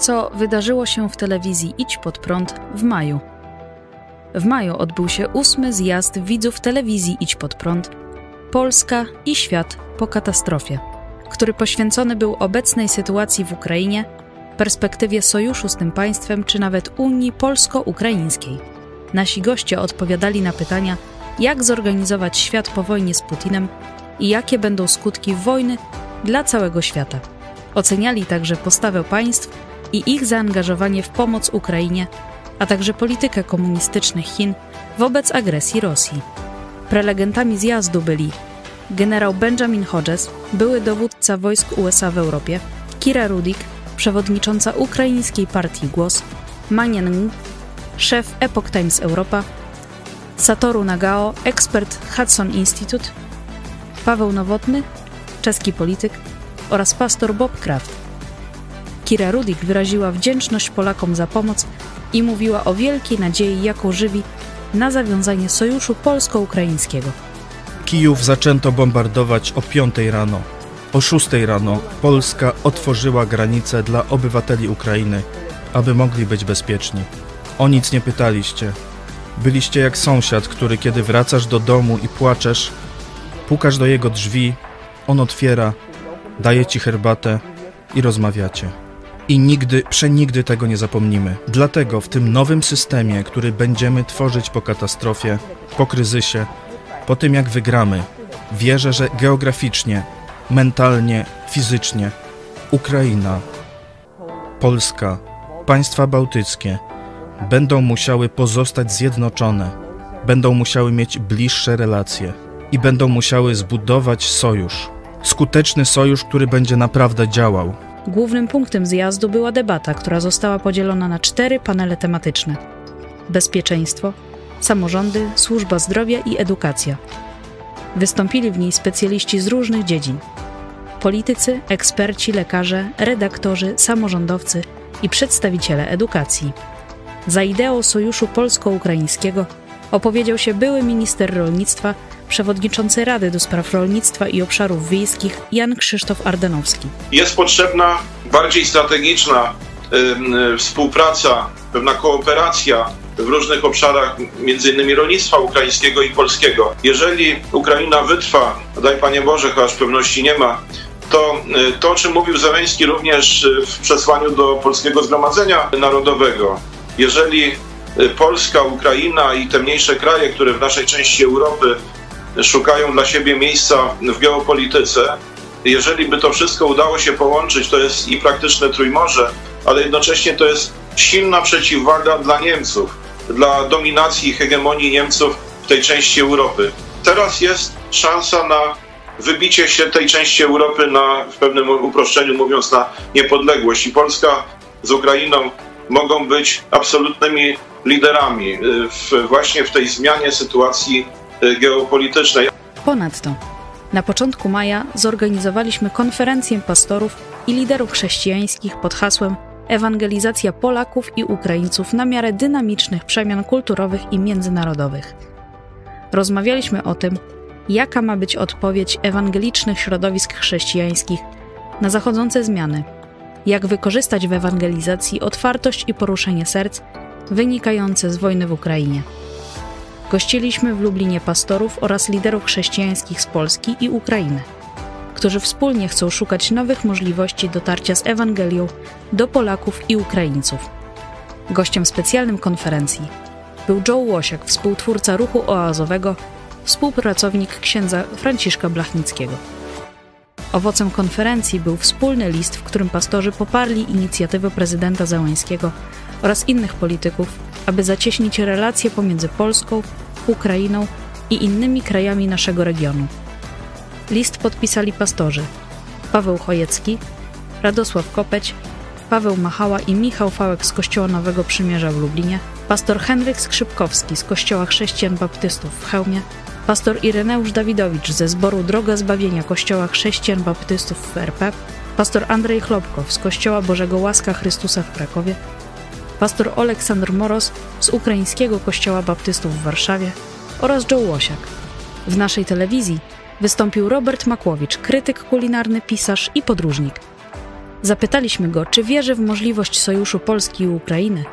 co wydarzyło się w telewizji Idź Pod Prąd w maju. W maju odbył się ósmy zjazd widzów telewizji Idź Pod Prąd Polska i świat po katastrofie, który poświęcony był obecnej sytuacji w Ukrainie, perspektywie sojuszu z tym państwem czy nawet Unii Polsko-Ukraińskiej. Nasi goście odpowiadali na pytania, jak zorganizować świat po wojnie z Putinem i jakie będą skutki wojny dla całego świata. Oceniali także postawę państw i ich zaangażowanie w pomoc Ukrainie, a także politykę komunistycznych Chin wobec agresji Rosji. Prelegentami zjazdu byli generał Benjamin Hodges, były dowódca wojsk USA w Europie, Kira Rudik, przewodnicząca ukraińskiej partii Głos, Manian Ng, szef Epoch Times Europa, Satoru Nagao, ekspert Hudson Institute, Paweł Nowotny, czeski polityk oraz pastor Bob Kraft. Kira Rudik wyraziła wdzięczność Polakom za pomoc i mówiła o wielkiej nadziei, jaką żywi na zawiązanie sojuszu polsko-ukraińskiego. Kijów zaczęto bombardować o 5 rano. O 6 rano Polska otworzyła granice dla obywateli Ukrainy, aby mogli być bezpieczni. O nic nie pytaliście. Byliście jak sąsiad, który kiedy wracasz do domu i płaczesz, pukasz do jego drzwi, on otwiera, daje ci herbatę i rozmawiacie. I nigdy, przenigdy tego nie zapomnimy. Dlatego w tym nowym systemie, który będziemy tworzyć po katastrofie, po kryzysie, po tym jak wygramy, wierzę, że geograficznie, mentalnie, fizycznie Ukraina, Polska, państwa bałtyckie będą musiały pozostać zjednoczone, będą musiały mieć bliższe relacje i będą musiały zbudować sojusz. Skuteczny sojusz, który będzie naprawdę działał. Głównym punktem zjazdu była debata, która została podzielona na cztery panele tematyczne: bezpieczeństwo, samorządy, służba zdrowia i edukacja. Wystąpili w niej specjaliści z różnych dziedzin: politycy, eksperci, lekarze, redaktorzy, samorządowcy i przedstawiciele edukacji. Za ideą Sojuszu Polsko-Ukraińskiego opowiedział się były minister rolnictwa, przewodniczący Rady do Spraw Rolnictwa i Obszarów Wiejskich Jan Krzysztof Ardanowski. Jest potrzebna bardziej strategiczna y, współpraca, pewna kooperacja w różnych obszarach, między innymi rolnictwa ukraińskiego i polskiego. Jeżeli Ukraina wytrwa, daj Panie Boże, chociaż pewności nie ma, to y, to, o czym mówił Zeleński również w przesłaniu do Polskiego Zgromadzenia Narodowego, jeżeli Polska, Ukraina i te mniejsze kraje, które w naszej części Europy szukają dla siebie miejsca w geopolityce. Jeżeli by to wszystko udało się połączyć, to jest i praktyczne Trójmorze, ale jednocześnie to jest silna przeciwwaga dla Niemców, dla dominacji i hegemonii Niemców w tej części Europy. Teraz jest szansa na wybicie się tej części Europy na, w pewnym uproszczeniu mówiąc, na niepodległość. I Polska z Ukrainą mogą być absolutnymi liderami y, w, właśnie w tej zmianie sytuacji Y, geopolitycznej. Ponadto na początku maja zorganizowaliśmy konferencję pastorów i liderów chrześcijańskich pod hasłem Ewangelizacja Polaków i Ukraińców na miarę dynamicznych przemian kulturowych i międzynarodowych. Rozmawialiśmy o tym, jaka ma być odpowiedź ewangelicznych środowisk chrześcijańskich na zachodzące zmiany, jak wykorzystać w ewangelizacji otwartość i poruszenie serc wynikające z wojny w Ukrainie. Gościliśmy w Lublinie pastorów oraz liderów chrześcijańskich z Polski i Ukrainy, którzy wspólnie chcą szukać nowych możliwości dotarcia z Ewangelią do Polaków i Ukraińców. Gościem specjalnym konferencji był Joe Łosiak, współtwórca ruchu oazowego, współpracownik księdza Franciszka Blachnickiego. Owocem konferencji był wspólny list, w którym pastorzy poparli inicjatywę prezydenta Załęskiego oraz innych polityków, aby zacieśnić relacje pomiędzy Polską, Ukrainą i innymi krajami naszego regionu. List podpisali pastorzy Paweł Chojecki, Radosław Kopeć, Paweł Machała i Michał Fałek z Kościoła Nowego Przymierza w Lublinie, pastor Henryk Skrzypkowski z Kościoła Chrześcijan Baptystów w Chełmie, pastor Ireneusz Dawidowicz ze zboru Droga Zbawienia Kościoła Chrześcijan Baptystów w RP, pastor Andrzej Chlopkow z Kościoła Bożego Łaska Chrystusa w Krakowie, pastor Oleksandr Moros z Ukraińskiego Kościoła Baptystów w Warszawie oraz Joe Łosiak. W naszej telewizji wystąpił Robert Makłowicz, krytyk kulinarny, pisarz i podróżnik. Zapytaliśmy go, czy wierzy w możliwość sojuszu Polski i Ukrainy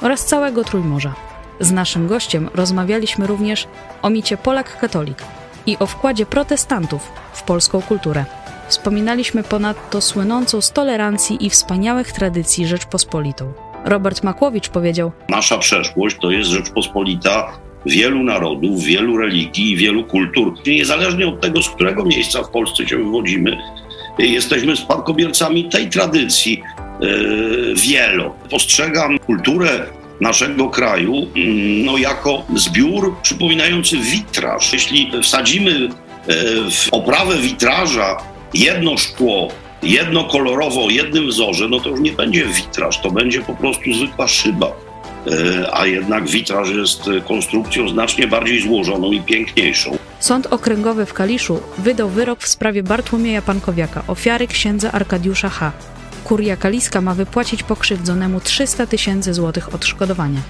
oraz całego Trójmorza. Z naszym gościem rozmawialiśmy również o micie Polak-katolik i o wkładzie protestantów w polską kulturę. Wspominaliśmy ponadto słynącą z tolerancji i wspaniałych tradycji Rzeczpospolitą. Robert Makłowicz powiedział: Nasza przeszłość to jest Rzeczpospolita wielu narodów, wielu religii, wielu kultur. Niezależnie od tego, z którego miejsca w Polsce się wywodzimy, jesteśmy spadkobiercami tej tradycji yy, wielo. Postrzegam kulturę naszego kraju mm, no, jako zbiór przypominający witraż. Jeśli wsadzimy yy, w oprawę witraża jedno szkło, jednokolorowo, o jednym wzorze, no to już nie będzie witraż, to będzie po prostu zwykła szyba. E, a jednak witraż jest konstrukcją znacznie bardziej złożoną i piękniejszą. Sąd Okręgowy w Kaliszu wydał wyrok w sprawie Bartłomieja Pankowiaka, ofiary księdza Arkadiusza H. Kuria Kaliska ma wypłacić pokrzywdzonemu 300 tysięcy złotych odszkodowania.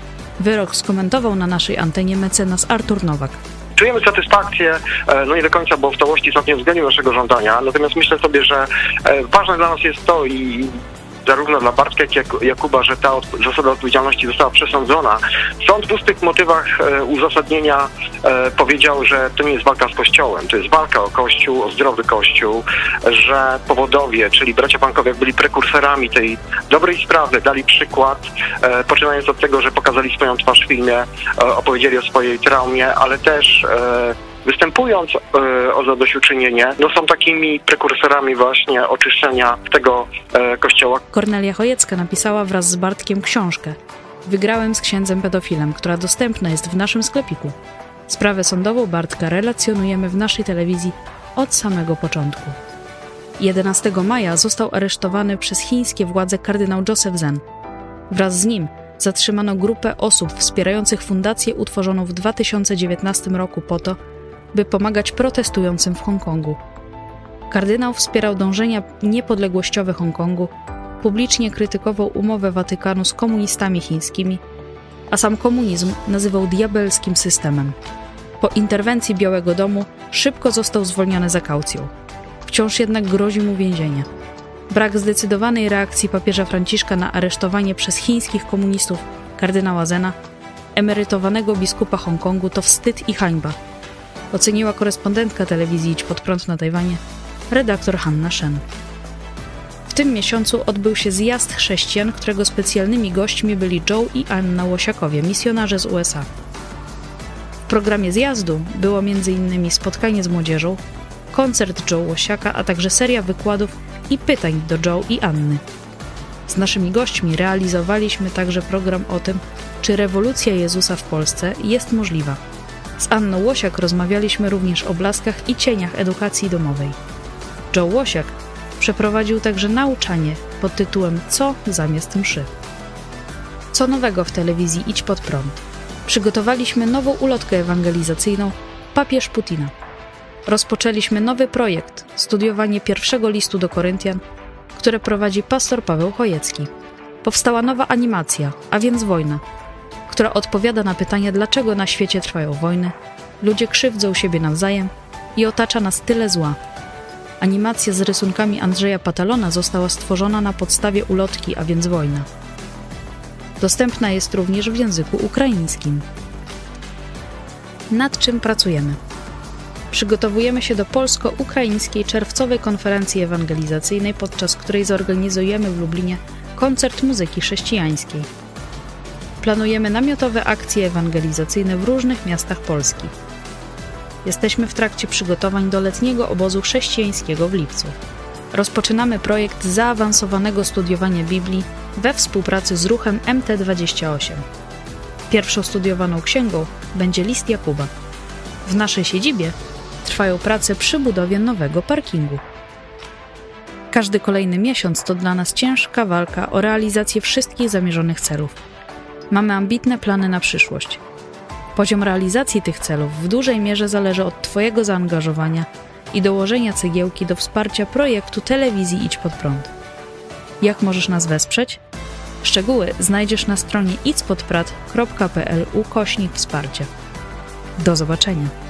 Wyrok skomentował na naszej antenie mecenas Artur Nowak. Czujemy satysfakcję, e, no nie do końca, bo w całości sąd nie uwzględnił naszego żądania, natomiast myślę sobie, że e, ważne dla nas jest to i zarówno dla Bartka, jak i Jakuba, że ta od, zasada odpowiedzialności została przesądzona. Sąd w pustych motywach e, uzasadnienia e, powiedział, że to nie jest walka z Kościołem, to jest walka o Kościół, o zdrowy Kościół, że powodowie, czyli bracia Pankowiak byli prekursorami tej dobrej sprawy, dali przykład, e, poczynając od tego, że pokazali swoją twarz w filmie, e, opowiedzieli o swojej traumie, ale też e, występując e, o zadośćuczynienie, no są takimi prekursorami właśnie oczyszczenia tego e, kościoła. Kornelia Chojecka napisała wraz z Bartkiem książkę Wygrałem z księdzem pedofilem, która dostępna jest w naszym sklepiku. Sprawę sądową Bartka relacjonujemy w naszej telewizji od samego początku. 11 maja został aresztowany przez chińskie władze kardynał Joseph Zen. Wraz z nim zatrzymano grupę osób wspierających fundację utworzoną w 2019 roku po to, by pomagać protestującym w Hongkongu. Kardynał wspierał dążenia niepodległościowe Hongkongu, publicznie krytykował umowę Watykanu z komunistami chińskimi, a sam komunizm nazywał diabelskim systemem. Po interwencji Białego Domu szybko został zwolniony za kaucją. Wciąż jednak grozi mu więzienie. Brak zdecydowanej reakcji papieża Franciszka na aresztowanie przez chińskich komunistów kardynała Zena, emerytowanego biskupa Hongkongu, to wstyd i hańba oceniła korespondentka telewizji Idź Pod Prąd na Tajwanie, redaktor Hanna Shen. W tym miesiącu odbył się zjazd chrześcijan, którego specjalnymi gośćmi byli Joe i Anna Łosiakowie, misjonarze z USA. W programie zjazdu było m.in. spotkanie z młodzieżą, koncert Joe Łosiaka, a także seria wykładów i pytań do Joe i Anny. Z naszymi gośćmi realizowaliśmy także program o tym, czy rewolucja Jezusa w Polsce jest możliwa. Z Anną Łosiak rozmawialiśmy również o blaskach i cieniach edukacji domowej. Joe Łosiak przeprowadził także nauczanie pod tytułem Co zamiast mszy. Co nowego w telewizji Idź pod prąd. Przygotowaliśmy nową ulotkę ewangelizacyjną Papież Putina. Rozpoczęliśmy nowy projekt studiowanie pierwszego listu do Koryntian, które prowadzi pastor Paweł Chojecki. Powstała nowa animacja, a więc wojna, która odpowiada na pytanie, dlaczego na świecie trwają wojny, ludzie krzywdzą siebie nawzajem i otacza nas tyle zła. Animacja z rysunkami Andrzeja Patalona została stworzona na podstawie ulotki, a więc wojna. Dostępna jest również w języku ukraińskim. Nad czym pracujemy? Przygotowujemy się do polsko-ukraińskiej czerwcowej konferencji ewangelizacyjnej, podczas której zorganizujemy w Lublinie koncert muzyki chrześcijańskiej planujemy namiotowe akcje ewangelizacyjne w różnych miastach Polski. Jesteśmy w trakcie przygotowań do letniego obozu chrześcijańskiego w lipcu. Rozpoczynamy projekt zaawansowanego studiowania Biblii we współpracy z ruchem MT28. Pierwszą studiowaną księgą będzie list Jakuba. W naszej siedzibie trwają prace przy budowie nowego parkingu. Każdy kolejny miesiąc to dla nas ciężka walka o realizację wszystkich zamierzonych celów. Mamy ambitne plany na przyszłość. Poziom realizacji tych celów w dużej mierze zależy od Twojego zaangażowania i dołożenia cegiełki do wsparcia projektu telewizji Idź Pod Prąd. Jak możesz nas wesprzeć? Szczegóły znajdziesz na stronie idźpodprat.pl ukośnik wsparcie. Do zobaczenia.